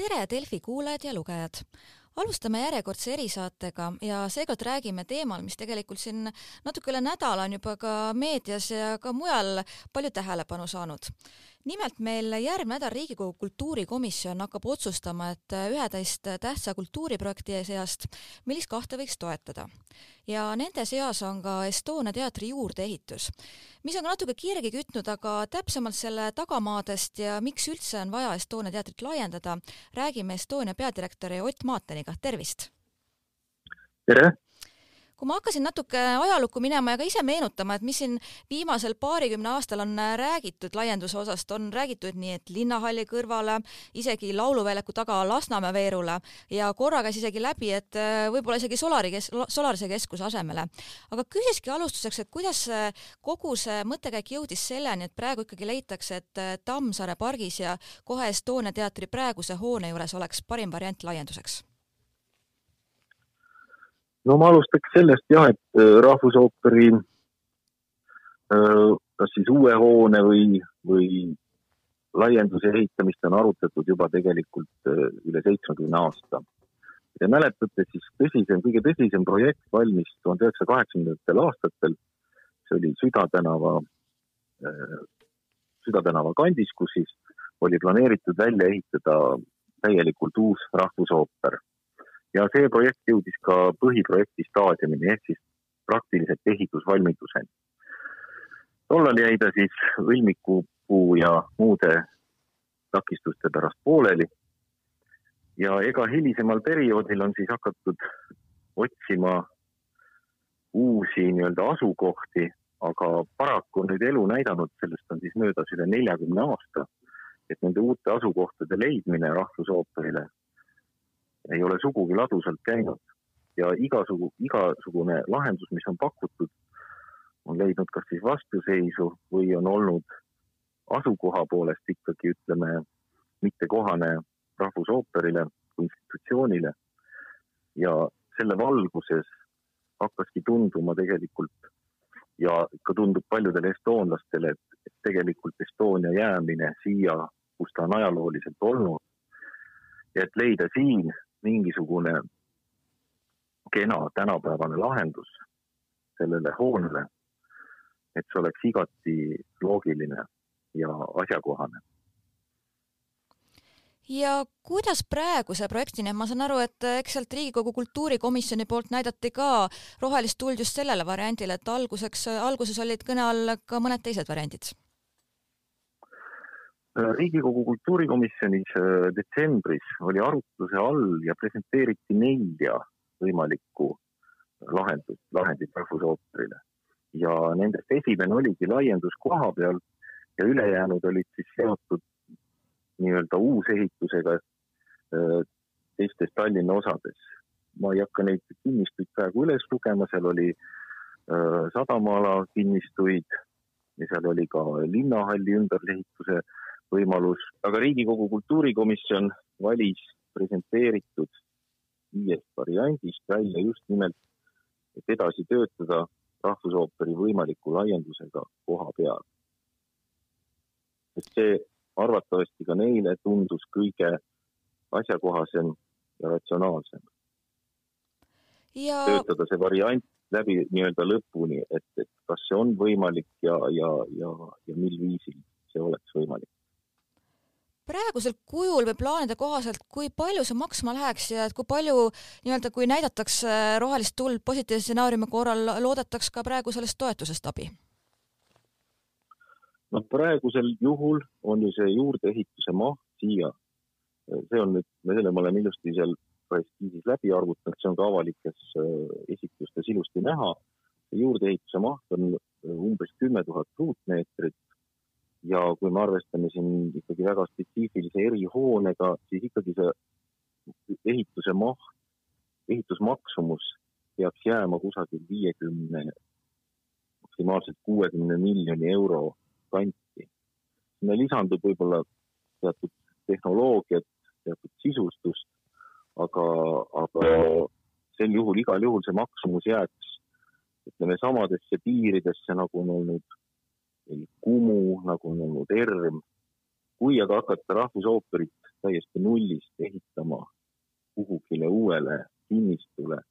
tere, Delfi kuulajad ja lugejad! alustame järjekordse erisaatega ja seekord räägime teemal, mis tegelikult siin natuke üle nädala on juba ka meedias ja ka mujal palju tähelepanu saanud nimelt meil järgmine nädal Riigikogu kultuurikomisjon hakkab otsustama, et üheteist tähtsa kultuuriprojekti seast, millist kahte võiks toetada. ja nende seas on ka Estonia teatri juurdeehitus, mis on ka natuke kirgi kütnud, aga täpsemalt selle tagamaadest ja miks üldse on vaja Estonia teatrit laiendada, räägime Estonia peadirektori Ott Maateniga, tervist! tere! Kui ma hakkasin natuke ajalukku minema ja ka ise meenutama, et mis siin viimasel paarikümne aastal on äh, räägitud laienduse osast, on räägitud nii, et linnahalli kõrvale, isegi lauluväljaku taga Lasnamäe veerule ja korra käis isegi läbi, et äh, võib-olla isegi Solari kes-, Solarise keskuse asemele. aga küsiski alustuseks, et kuidas kogu see mõttekäik jõudis selleni, et praegu ikkagi leitakse, et äh, Tammsaare pargis ja kohe Estonia teatri praeguse hoone juures oleks parim variant laienduseks no ma alustaks sellest jah, et äh, Rahvusooperi äh, kas siis uue hoone või, või laienduse ehitamist on arutatud juba tegelikult äh, üle seitsmekümne aasta. Te mäletate, siis tõsisem, kõige tõsisem projekt valmis tuhande üheksasaja kaheksakümnendatel aastatel. see oli Süda tänava, Süda tänava kandis, kus siis oli planeeritud välja ehitada täielikult uus rahvusooper ja see projekt jõudis ka põhiprojekti staadiumini ehk siis praktiliselt ehitusvalmiduseni. tollal jäi ta siis õlmikupuu ja muude takistuste pärast pooleli. ja ega hilisemal perioodil on siis hakatud otsima uusi nii-öelda asukohti, aga paraku on nüüd elu näidanud, sellest on siis möödas üle neljakümne aasta, et nende uute asukohtade leidmine rahvusooperile ei ole sugugi ladusalt käinud ja igasugu, igasugune lahendus, mis on pakutud, on leidnud kas siis vastuseisu või on olnud asukoha poolest ikkagi ütleme mittekohane rahvusooperile kui institutsioonile. ja selle valguses hakkaski tunduma tegelikult ja ka tundub paljudele estoonlastele, et, tegelikult Estonia jäämine siia, kus ta on ajalooliselt olnud ja et leida siin mingisugune kena tänapäevane lahendus sellele hoonele, et see oleks igati loogiline ja asjakohane. ja kuidas praeguse projektini, ma saan aru, et eks sealt Riigikogu kultuurikomisjoni poolt näidati ka rohelist tuld just sellele variandile, et alguseks, alguses olid kõne all ka mõned teised variandid riigikogu kultuurikomisjonis äh, detsembris oli arutluse all ja presenteeriti nelja võimalikku lahendust, lahendit rahvusooperile. ja nendest esimene oligi laiendus koha peal ja ülejäänud olid siis seotud nii-öelda uusehitusega äh, teistes Tallinna osades. ma ei hakka neid kinnistuid praegu üles lugema, seal oli äh, sadamaala kinnistuid ja seal oli ka linnahalli ümberehituse äh, võimalus, aga Riigikogu kultuurikomisjon valis presenteeritud viiest variandist välja just nimelt, et edasi töötada rahvusooperi võimaliku laiendusega koha peal. et see arvatavasti ka neile tundus kõige asjakohasem ja ratsionaalsem. Ja.... töötada see variant läbi nii-öelda lõpuni, et, et kas see on võimalik ja, ja, ja, ja mil viisil see oleks võimalik praegusel kujul või plaanide kohaselt, kui palju see maksma läheks ja et kui palju nii-öelda, kui näidatakse rohelist tuld positiivse stsenaariumi korral, loodetaks ka praegu sellest toetusest abi? no praegusel juhul on ju see juurdeehituse maht siia, see on nüüd, selle me oleme ilusti seal eskiisis läbi arvutanud, see on ka avalikes äh, esitustes ilusti näha. juurdeehituse maht on umbes kümme tuhat ruutmeetrit ja kui me arvestame siin ikkagi väga spetsiifilise erihoonega, siis ikkagi see ehituse maht, ehitusmaksumus peaks jääma kusagil viiekümne, maksimaalselt kuuekümne miljoni euro kanti. sinna lisandub võib-olla teatud tehnoloogiat, teatud sisustust, aga, aga sel juhul igal juhul see maksumus jääks ütleme samadesse piiridesse, nagu on olnud Kumu, nagu on olnud ERM. kui aga hakata rahvusooperit täiesti nullist ehitama kuhugile uuele kinnistule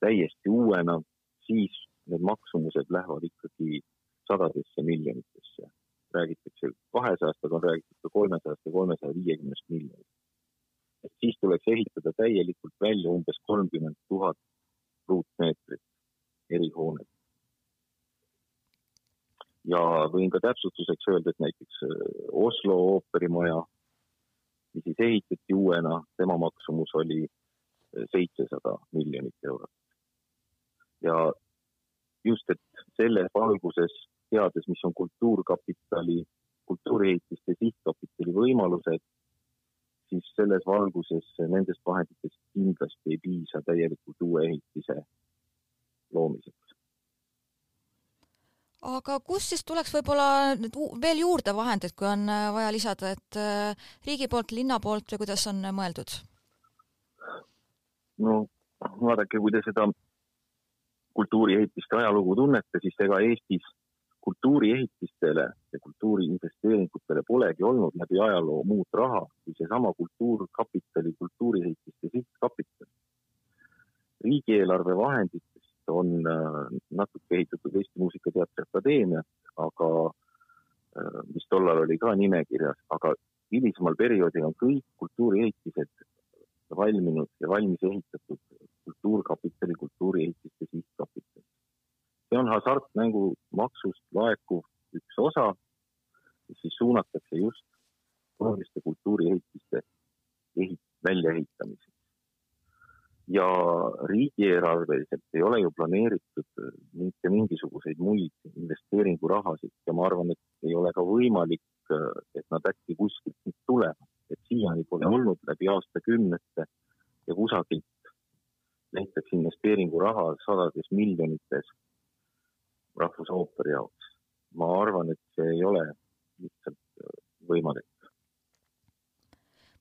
täiesti uuena, siis need maksumused lähevad ikkagi sadadesse miljonitesse. räägitakse kahesajast, aga on räägitud ka kolmesajast ja kolmesaja viiekümnest miljonist. et siis tuleks ehitada täielikult välja umbes kolmkümmend tuhat ruutmeetrit erihoonet. Ja võin ka täpsustuseks öelda, et näiteks äh, Oslo ooperimaja, mis siis ehitati uuena, tema maksumus oli äh, seitsesada miljonit eurot. ja just, et selles valguses, teades, mis on Kultuurkapitali, kultuuriehitiste sihtkapitali võimalused, siis selles valguses nendest vahenditest kindlasti ei piisa täielikult uue ehitise loomiseks. Aga kust siis tuleks võib-olla nüüd veel juurde vahendeid, kui on äh, vaja lisada, et äh, riigi poolt, linna poolt või kuidas on mõeldud? no vaadake, kui te seda kultuuriehitiste ajalugu tunnete, siis ega Eestis kultuuriehitistele ja kultuuriinvesteeringutele polegi olnud läbi ajaloo muud raha kui seesama Kultuurkapitali kultuuriehitiste sihtkapital. riigieelarve vahenditest on äh, natuke ehitatud Eesti Muusikateatri Akadeemia, aga äh, mis tollal oli ka nimekirjas, aga hilisemal perioodil on kõik kultuuriehitised valminud ja valmis ehitatud Kultuurkapitali kultuuriehitiste sihtkapital. see on hasartmängumaksust laekuv üks osa, mis siis suunatakse just oluliste kultuuriehitiste ehit-, väljaehitamiseks. Ja riigieelarveliselt ei ole ju planeeritud mitte mingisuguseid muid investeeringurahasid. Ja ma arvan, et ei ole ka võimalik, et nad äkki kuskilt tulevad, et siiani pole olnud läbi aastakümnete ja kusagilt leitakse investeeringuraha sadades miljonites rahvusooperi jaoks. ma arvan, et see ei ole lihtsalt võimalik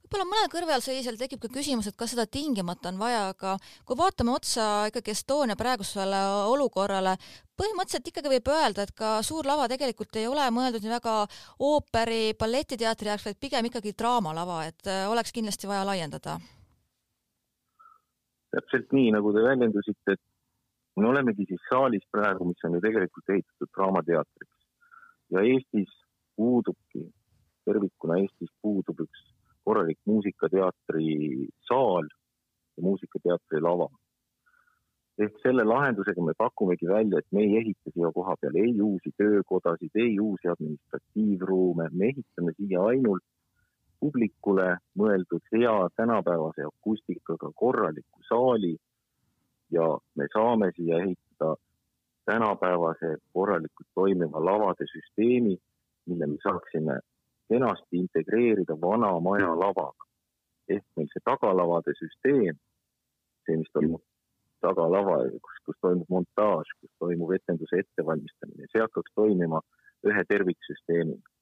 võib-olla mõnel kõrvalseisjal tekib ka küsimus, et kas seda tingimata on vaja, aga kui vaatame otsa ikkagi Estonia praegusele olukorrale, põhimõtteliselt ikkagi võib öelda, et ka suur lava tegelikult ei ole mõeldud nii väga ooperi, balletiteatri jaoks, vaid pigem ikkagi draamalava, et oleks kindlasti vaja laiendada. Täpselt nii, nagu te väljendusite, et me olemegi siis saalis praegu, mis on ju tegelikult ehitatud Draamateatriks. Ja Eestis puudubki, tervikuna Eestis puudub üks korralik muusikateatri saal ja muusikateatri lava. ehk selle lahendusega me pakumegi välja, et me ei ehita siia koha peal ei uusi töökodasid, ei uusi administratiivruume, me ehitame siia ainult publikule mõeldud hea tänapäevase akustikaga korraliku saali ja me saame siia ehitada tänapäevase korralikult toimiva lavade süsteemi, mille me saaksime kenasti integreerida vana maja lavaga. ehk meil see tagalavade süsteem, see, mis toimub tagalava, kus, kus toimub montaaž, kus toimub etenduse ettevalmistamine, see hakkaks toimima ühe terviksüsteemina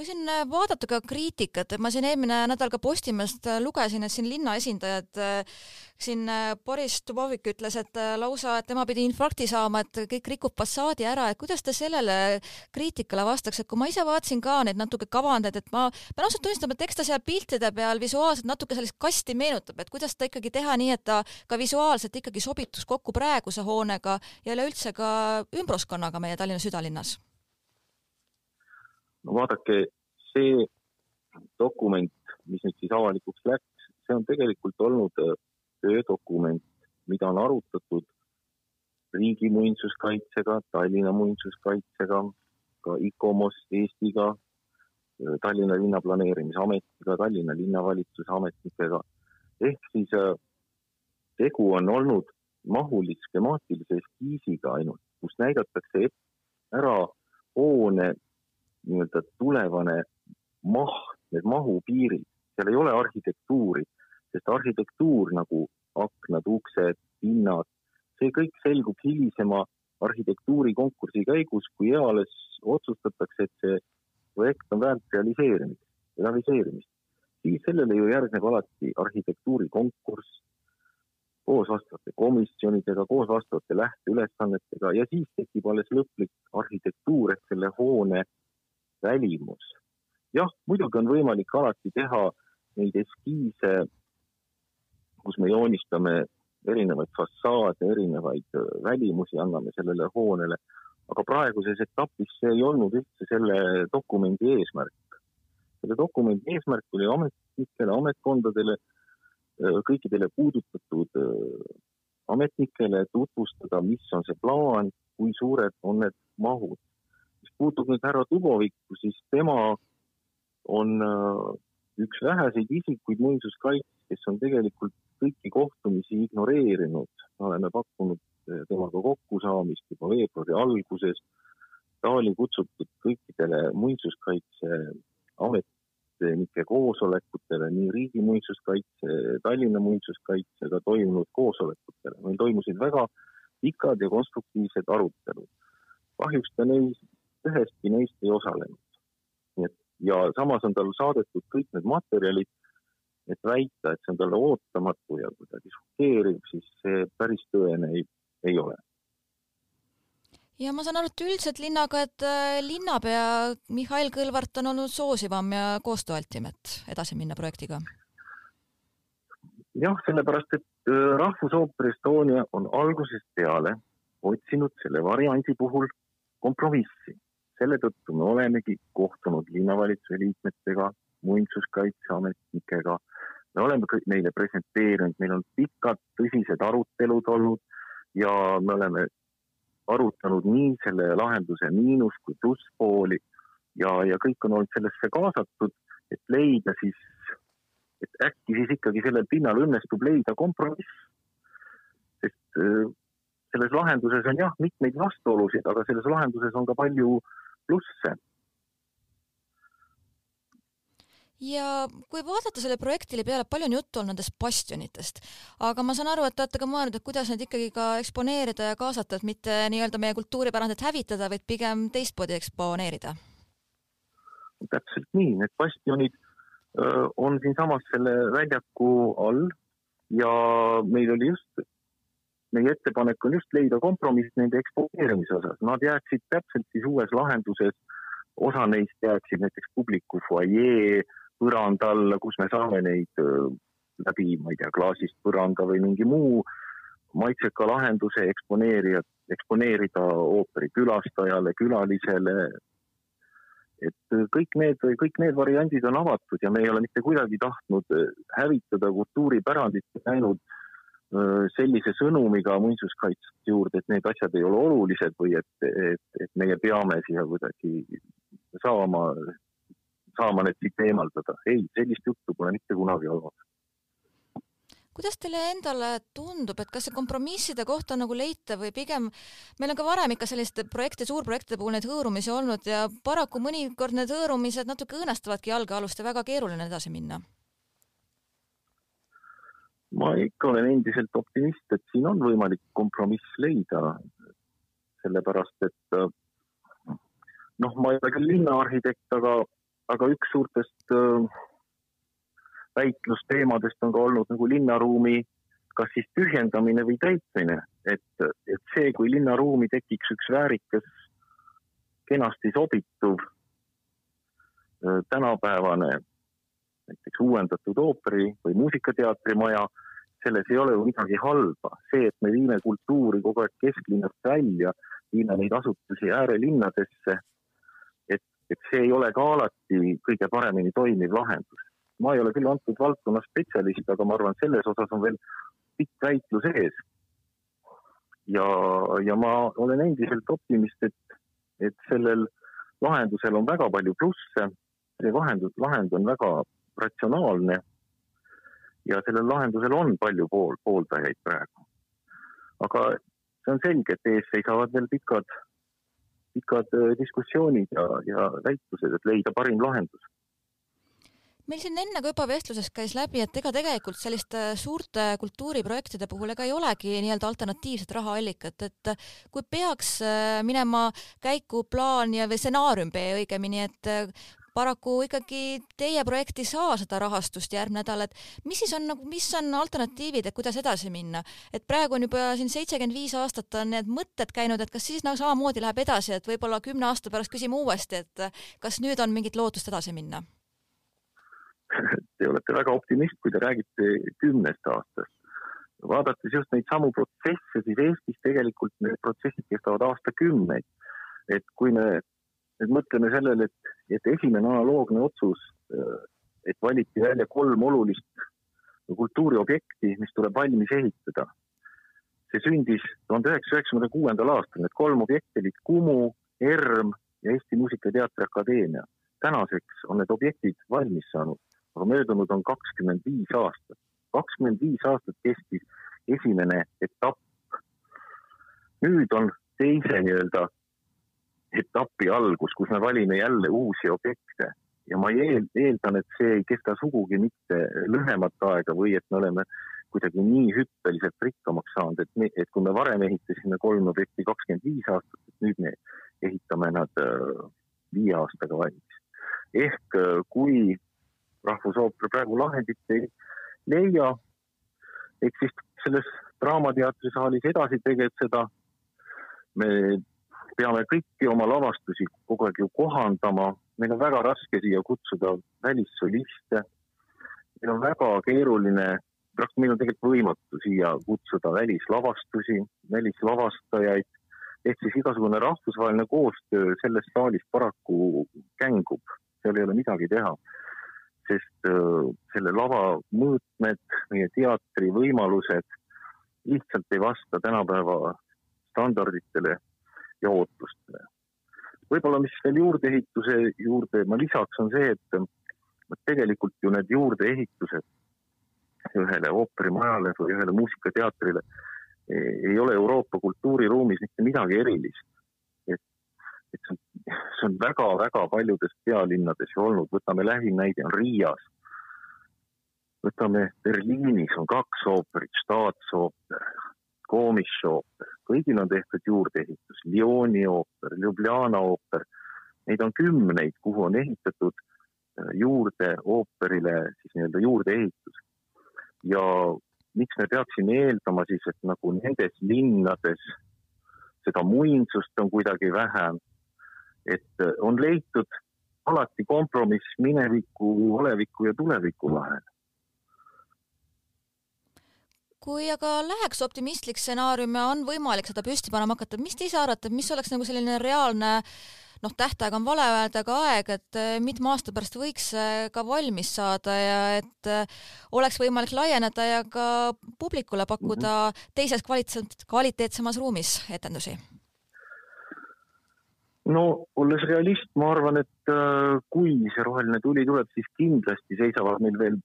kui siin äh, vaadata ka kriitikat, et ma siin eelmine nädal ka Postimehest äh, lugesin, et siin linna esindajad, äh, siin Boris Dubovik ütles, et lausa, et tema pidi infarkti saama, et kõik rikub fassaadi ära, et kuidas te sellele kriitikale vastaks, et kui ma ise vaatasin ka neid natuke kavandeid, et ma pean ausalt tunnistama, et eks ta seal piltide peal visuaalselt natuke sellist kasti meenutab, et kuidas ta ikkagi teha nii, et ta ka visuaalselt ikkagi sobituks kokku praeguse hoonega ja üleüldse ka ümbruskonnaga meie Tallinna südalinnas no vaadake, see dokument, mis nüüd siis avalikuks läks, see on tegelikult olnud äh, töödokument, mida on arutatud riigi muinsuskaitsega, Tallinna muinsuskaitsega, ka ICOMOS Eestiga, äh, Tallinna linnaplaneerimisametiga, Tallinna linnavalitsuse ametnikega. ehk siis äh, tegu on olnud mahulise skemaatilise eskiisiga ainult, kus näidatakse ära hoone nii-öelda tulevane maht, need mahupiirid, seal ei ole arhitektuuri, sest arhitektuur nagu aknad, uksed, pinnad, see kõik selgub hilisema arhitektuurikonkursi käigus, kui eales otsustatakse, et see projekt on väärt realiseerimist, realiseerimist. siis sellele ju järgneb alati arhitektuurikonkurss koos vastavate komisjonidega, koos vastavate lähteülesannetega ja siis tekib alles lõplik arhitektuur ehk selle hoone välimus. jah, muidugi on võimalik alati teha neid eskiise, kus me joonistame erinevaid fassaade, erinevaid äh, välimusi, anname sellele hoonele, aga praeguses etapis see ei olnud üldse selle dokumendi eesmärk. selle dokumendi eesmärk oli ametnikele, ametkondadele, äh, kõikidele puudutatud äh, ametnikele tutvustada, mis on see plaan, kui suured on need mahud. Puutub nüüd härra Dubovikku, siis tema on üks väheseid isikuid muinsuskaitses, kes on tegelikult kõiki kohtumisi ignoreerinud. me oleme pakkunud eh, temaga kokkusaamist juba veebruari alguses. ta oli kutsutud kõikidele muinsuskaitseametnike koosolekutele, nii riigi muinsuskaitse, Tallinna muinsuskaitsega toimunud koosolekutele. meil toimusid väga pikad ja konstruktiivsed arutelud. kahjuks ta neis, üheski neist ei osalenud. nii et ja samas on tal saadetud kõik need materjalid et väita, et see on talle ootamatu ja kuidagi šokeeriv, siis see päris tõene ei, ei ole. ja ma saan aru, et üldiselt linnaga, et äh, linnapea Mihhail Kõlvart on olnud soosivam ja koostööaltim, et edasi minna projektiga. jah, sellepärast, et äh, Rahvusooper Estonia on algusest peale otsinud selle variandi puhul kompromissi. Selle tõttu me olemegi kohtunud linnavalitsuse liikmetega, muinsuskaitseametnikega me oleme neile presenteerinud, meil on pikad tõsised arutelud olnud ja me oleme arutanud nii selle lahenduse miinus kui plusspooli ja, ja kõik on olnud sellesse kaasatud, et leida siis, et äkki siis ikkagi sellel pinnal õnnestub leida kompromiss. sest äh, selles lahenduses on jah, mitmeid vastuolusid, aga selles lahenduses on ka palju plusse. Ja kui vaadata selle projektile peale, palju on juttu olnud nendest bastionitest, aga ma saan aru, et te olete ka mõelnud, et kuidas neid ikkagi ka eksponeerida ja kaasata, et mitte nii-öelda meie kultuuripärandit hävitada, vaid pigem teistmoodi eksponeerida. täpselt nii, need bastionid öö, on siinsamas selle väljaku all ja meil oli just, meie ettepanek on just leida kompromiss nende eksponeerimise osas, nad jääksid täpselt siis uues lahenduses osa neist jääksid näiteks publiku fuajee põranda alla, kus me saame neid läbi, ma ei tea, klaasist põranda või mingi muu maitseka lahenduse eksponeerija, eksponeerida ooperi külastajale, külalisele. et kõik need, kõik need variandid on avatud ja me ei ole mitte kuidagi tahtnud hävitada kultuuripärandit, näinud sellise sõnumiga muinsuskaitset juurde, et need asjad ei ole olulised või et, et, et meie peame siia kuidagi saama saama need siit eemaldada. ei, sellist juttu pole mitte kunagi olnud. kuidas teile endale tundub, et kas see kompromisside koht on nagu leitav või pigem meil on ka varem ikka selliste projekti, suurprojektide puhul neid hõõrumisi olnud ja paraku mõnikord need hõõrumised natuke õõnestavadki jalgealust ja väga keeruline edasi minna? Ma ikka olen endiselt optimist, et siin on võimalik kompromiss leida, sellepärast et noh, ma ei ole küll linnaarhitekt, aga aga üks suurtest äh, väitlusteemadest on ka olnud nagu linnaruumi kas siis tühjendamine või täitmine, et, et see, kui linnaruumi tekiks üks väärikas, kenasti sobituv äh, tänapäevane näiteks uuendatud ooperi või muusikateatri maja, selles ei ole ju midagi halba. see, et me viime kultuuri kogu aeg kesklinnast välja, viime neid asutusi äärelinnadesse et see ei ole ka alati kõige paremini toimiv lahendus. ma ei ole küll antud valdkonna spetsialist, aga ma arvan, selles osas on veel pikk väitlus ees. ja, ja ma olen endiselt optimist, et, et sellel lahendusel on väga palju plusse, see vahendus, lahend on väga ratsionaalne ja sellel lahendusel on palju pool, pooldajaid praegu. aga see on selge, et ees seisavad veel pikad pikad diskussioonid ja, ja väitlused, et leida parim lahendus meil siin enne ka juba vestluses käis läbi, et ega tegelikult selliste suurte kultuuriprojektide puhul ega ei olegi nii-öelda alternatiivset rahaallikat, et kui peaks minema käiku plaan ja, või stsenaarium B õigemini, et paraku ikkagi teie projekt ei saa seda rahastust järgmine nädal, et mis siis on nagu, mis on alternatiivid, et kuidas edasi minna? et praegu on juba siin seitsekümmend viis aastat on need mõtted käinud, et kas siis nagu samamoodi läheb edasi, et võib-olla kümne aasta pärast küsime uuesti, et kas nüüd on mingit lootust edasi minna? Te olete väga optimist, kui te räägite kümnest aastast vaadates just neid samu protsesse, siis Eestis tegelikult need protsessid kestavad aastakümneid. et kui me nüüd mõtleme sellele, et, et esimene analoogne otsus, et valiti välja kolm olulist kultuuriobjekti, mis tuleb valmis ehitada. see sündis tuhande üheksasaja üheksakümne kuuendal aastal, need kolm objekti olid Kumu, ERM ja Eesti Muusika- ja Teatriakadeemia. tänaseks on need objektid valmis saanud, aga möödunud on kakskümmend viis aastat kakskümmend viis aastat kestis esimene etapp. nüüd on teise nii-öelda etapi algus, kus me valime jälle uusi objekte ja ma eel, eeldan, et see ei kesta sugugi mitte lühemat aega või et me oleme kuidagi nii hüppeliselt rikkamaks saanud, et me, et kui me varem ehitasime kolm objekti kakskümmend viis aastat, et nüüd me ehitame nad äh, viie aastaga valmis. ehk äh, kui Rahvusooper praegu lahendit ei leia, ehk siis selles Draamateatri saalis edasi tegutseda. me peame kõiki oma lavastusi kogu aeg ju kohandama, meil on väga raske siia kutsuda välissoliste. meil on väga keeruline, meil on tegelikult võimatu siia kutsuda välislavastusi, välislavastajaid. Ehk siis igasugune rahvusvaheline koostöö selles saalis paraku kängub, seal ei ole midagi teha. Sest selle lava mõõtmed, meie teatri võimalused lihtsalt ei vasta tänapäeva standarditele ja ootustele. võib-olla, mis veel juurdeehituse juurde ma lisaks, on see, et tegelikult ju need juurdeehitused ühele ooperimajale või ühele muusikateatrile ei ole Euroopa kultuuriruumis mitte midagi erilist. et, et see on see on väga-väga paljudes pealinnades ju olnud, võtame lähim näide on Riias. võtame Berliinis on kaks ooperit, staatsooper, Komischooper, kõigil on tehtud juurdeehitus, Lyoni ooper, Ljubljana ooper, neid on kümneid, kuhu on ehitatud äh, juurde ooperile siis nii-öelda juurdeehitus. ja miks me peaksime eeldama siis, et nagu nendes linnades seda muinsust on kuidagi vähem et äh, on leitud alati kompromiss mineviku, oleviku ja tuleviku vahel. Kui aga läheks optimistlik stsenaarium ja on võimalik seda püsti panema hakata, mis te ise arvate, mis oleks nagu selline reaalne noh, tähtaeg on vale öelda, aga aeg, et äh, mitme aasta pärast võiks ka valmis saada ja et äh, oleks võimalik laieneda ja ka publikule pakkuda mm -hmm. teises kvaliteet, kvaliteetsemas ruumis etendusi no olles realist, ma arvan, et äh, kui see roheline tuli tuleb, siis kindlasti seisavad meil veel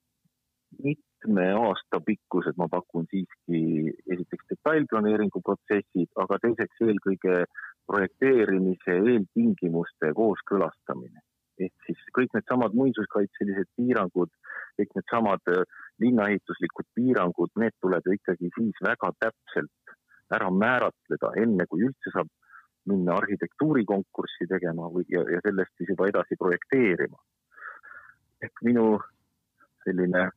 mitme aasta pikkused, ma pakun siiski esiteks detailplaneeringu protsessid, aga teiseks eelkõige projekteerimise eeltingimuste kooskõlastamine. ehk siis kõik needsamad muinsuskaitselised piirangud, kõik needsamad äh, linnaehituslikud piirangud, need tuleb ju ikkagi siis väga täpselt ära määratleda, enne kui üldse saab minna arhitektuurikonkurssi tegema või, ja, ja sellest siis juba edasi projekteerima. ehk minu selline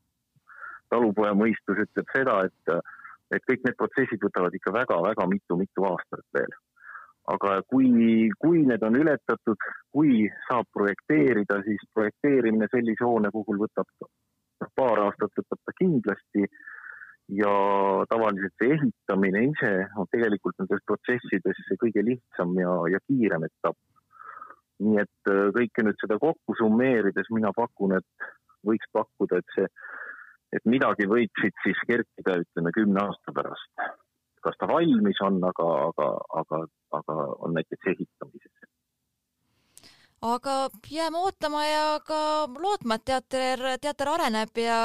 talupoja mõistus ütleb seda, et, et kõik need protsessid võtavad ikka väga-väga mitu-mitu aastat veel. aga kui, kui need on ületatud, kui saab projekteerida, siis projekteerimine sellise hoone puhul võtab paar aastat võtab ta kindlasti ja tavaliselt see ehitamine ise on tegelikult nendes protsessides see kõige lihtsam ja, ja kiirem etapp. nii et äh, kõike nüüd seda kokku summeerides mina pakun, et võiks pakkuda, et see, et midagi võib siit siis kerkida, ütleme kümne aasta pärast. kas ta valmis on, aga, aga, aga, aga on näiteks ehitamises aga jääme ootama ja ka lootma, et teater, teater areneb ja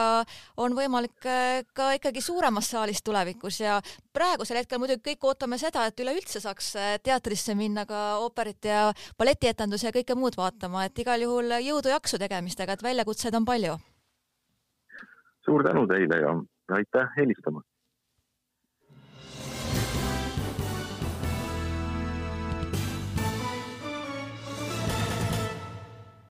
on võimalik äh, ka ikkagi suuremas saalis tulevikus ja praegusel hetkel muidugi kõik ootame seda, et üleüldse saaks äh, teatrisse minna ka ooperit ja balletietendusi ja kõike muud vaatama, et igal juhul jõudu-jaksu tegemistega, et väljakutseid on palju. Suur tänu teile ja aitäh helistamast.